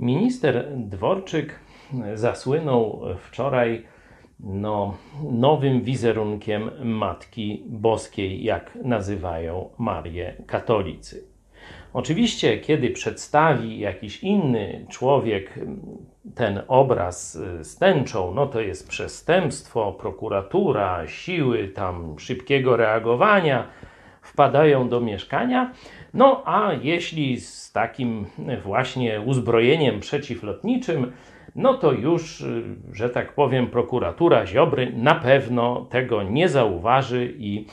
Minister Dworczyk zasłynął wczoraj no, nowym wizerunkiem Matki Boskiej, jak nazywają Marię katolicy. Oczywiście, kiedy przedstawi jakiś inny człowiek ten obraz z tęczą, no to jest przestępstwo, prokuratura, siły tam szybkiego reagowania wpadają do mieszkania. No a jeśli z takim właśnie uzbrojeniem przeciwlotniczym, no to już, że tak powiem, prokuratura Ziobry na pewno tego nie zauważy i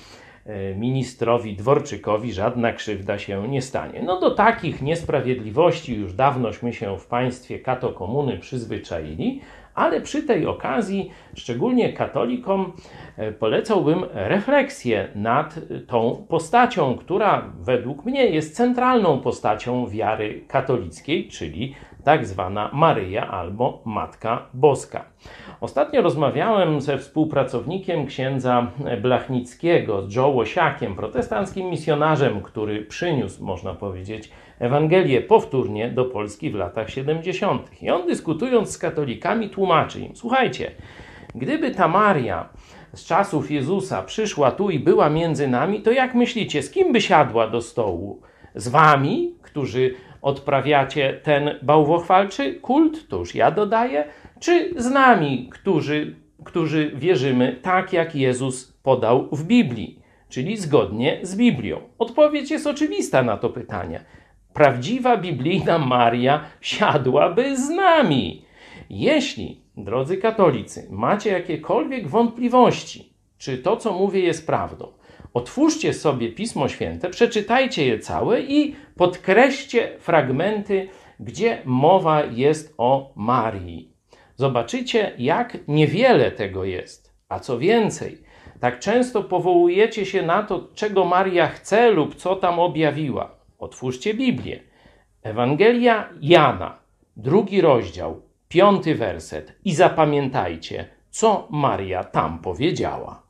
ministrowi Dworczykowi żadna krzywda się nie stanie. No do takich niesprawiedliwości już dawnośmy się w państwie katokomuny przyzwyczaili, ale przy tej okazji, szczególnie katolikom, e, polecałbym refleksję nad tą postacią, która według mnie jest centralną postacią wiary katolickiej, czyli tak zwana Maryja albo Matka Boska. Ostatnio rozmawiałem ze współpracownikiem księdza Blachnickiego, Joe Łosiakiem, protestanckim misjonarzem, który przyniósł, można powiedzieć, Ewangelię powtórnie do Polski w latach 70. I on dyskutując z katolikami tłumaczy im: Słuchajcie, gdyby ta Maria z czasów Jezusa przyszła tu i była między nami, to jak myślicie, z kim by siadła do stołu? Z wami, którzy odprawiacie ten bałwochwalczy kult, to już ja dodaję, czy z nami, którzy, którzy wierzymy tak, jak Jezus podał w Biblii, czyli zgodnie z Biblią? Odpowiedź jest oczywista na to pytanie prawdziwa biblijna Maria siadłaby z nami. Jeśli, drodzy katolicy, macie jakiekolwiek wątpliwości, czy to, co mówię, jest prawdą, otwórzcie sobie Pismo Święte, przeczytajcie je całe i podkreślcie fragmenty, gdzie mowa jest o Marii. Zobaczycie, jak niewiele tego jest. A co więcej, tak często powołujecie się na to, czego Maria chce lub co tam objawiła. Otwórzcie Biblię. Ewangelia Jana, drugi rozdział, piąty werset i zapamiętajcie, co Maria tam powiedziała.